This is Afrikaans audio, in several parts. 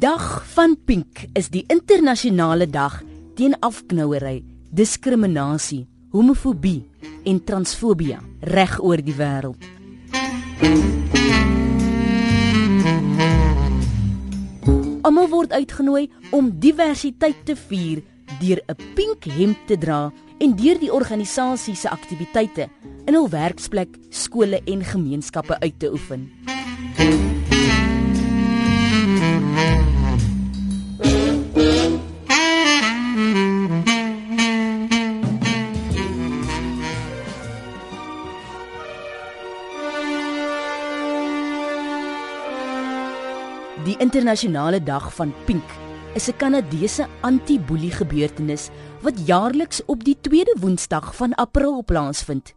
dag van Pink is die internasionale dag teen afknouery, diskriminasie, homofobie en transfobie reg oor die wêreld. Almal word uitgenooi om diversiteit te vier deur 'n pink hemp te dra en deur die organisasie se aktiwiteite in hul werksplek, skole en gemeenskappe uit te oefen. Die internasionale dag van Pink is 'n Kanadese anti-boelie gebeurtenis wat jaarliks op die tweede Woensdag van April plaasvind.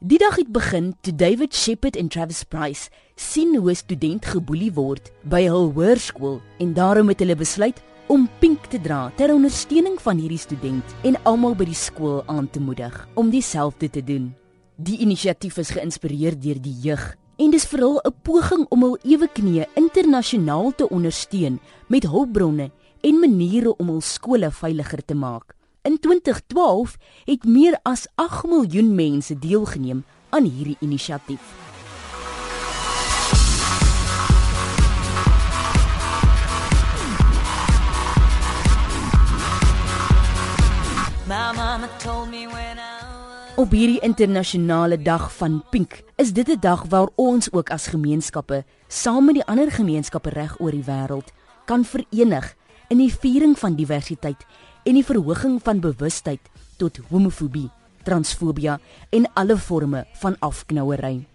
Die dag het begin toe David Shepard en Travis Price sien hoe 'n student geboelie word by hul hoërskool en daarom het hulle besluit om pink te dra ter ondersteuning van hierdie student en almal by die skool aan te moedig om dieselfde te doen. Die inisiatief is geïnspireer deur die jeug en dis vir hul 'n poging om hul ewe knieë internasionaal te ondersteun met hulpbronne en maniere om hul skole veiliger te maak. In 2012 het meer as 8 miljoen mense deelgeneem aan hierdie inisiatief. My mama told me when I Op hierdie internasionale dag van Pink is dit 'n dag waar ons ook as gemeenskappe saam met die ander gemeenskappe reg oor die wêreld kan verenig in die viering van diversiteit en die verhoging van bewustheid tot homofobie, transfobie en alle forme van afknouery.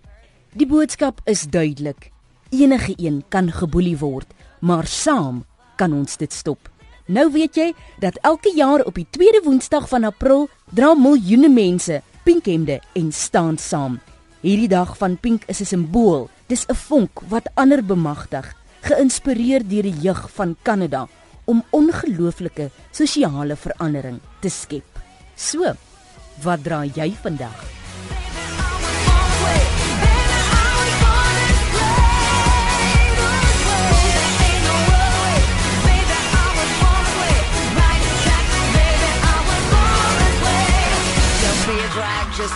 Die boodskap is duidelik. Enige een kan geboelie word, maar saam kan ons dit stop. Nou weet jy dat elke jaar op die tweede Woensdag van April dra miljoene mense pink hemde en staan saam. Hierdie dag van pink is 'n simbool. Dis 'n vonk wat ander bemagtig, geïnspireer deur die jeug van Kanada om ongelooflike sosiale verandering te skep. So, wat dra jy vandag? Just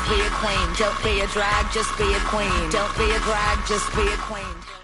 be a queen. Don't be a drag, just be a queen. Don't be a drag, just be a queen.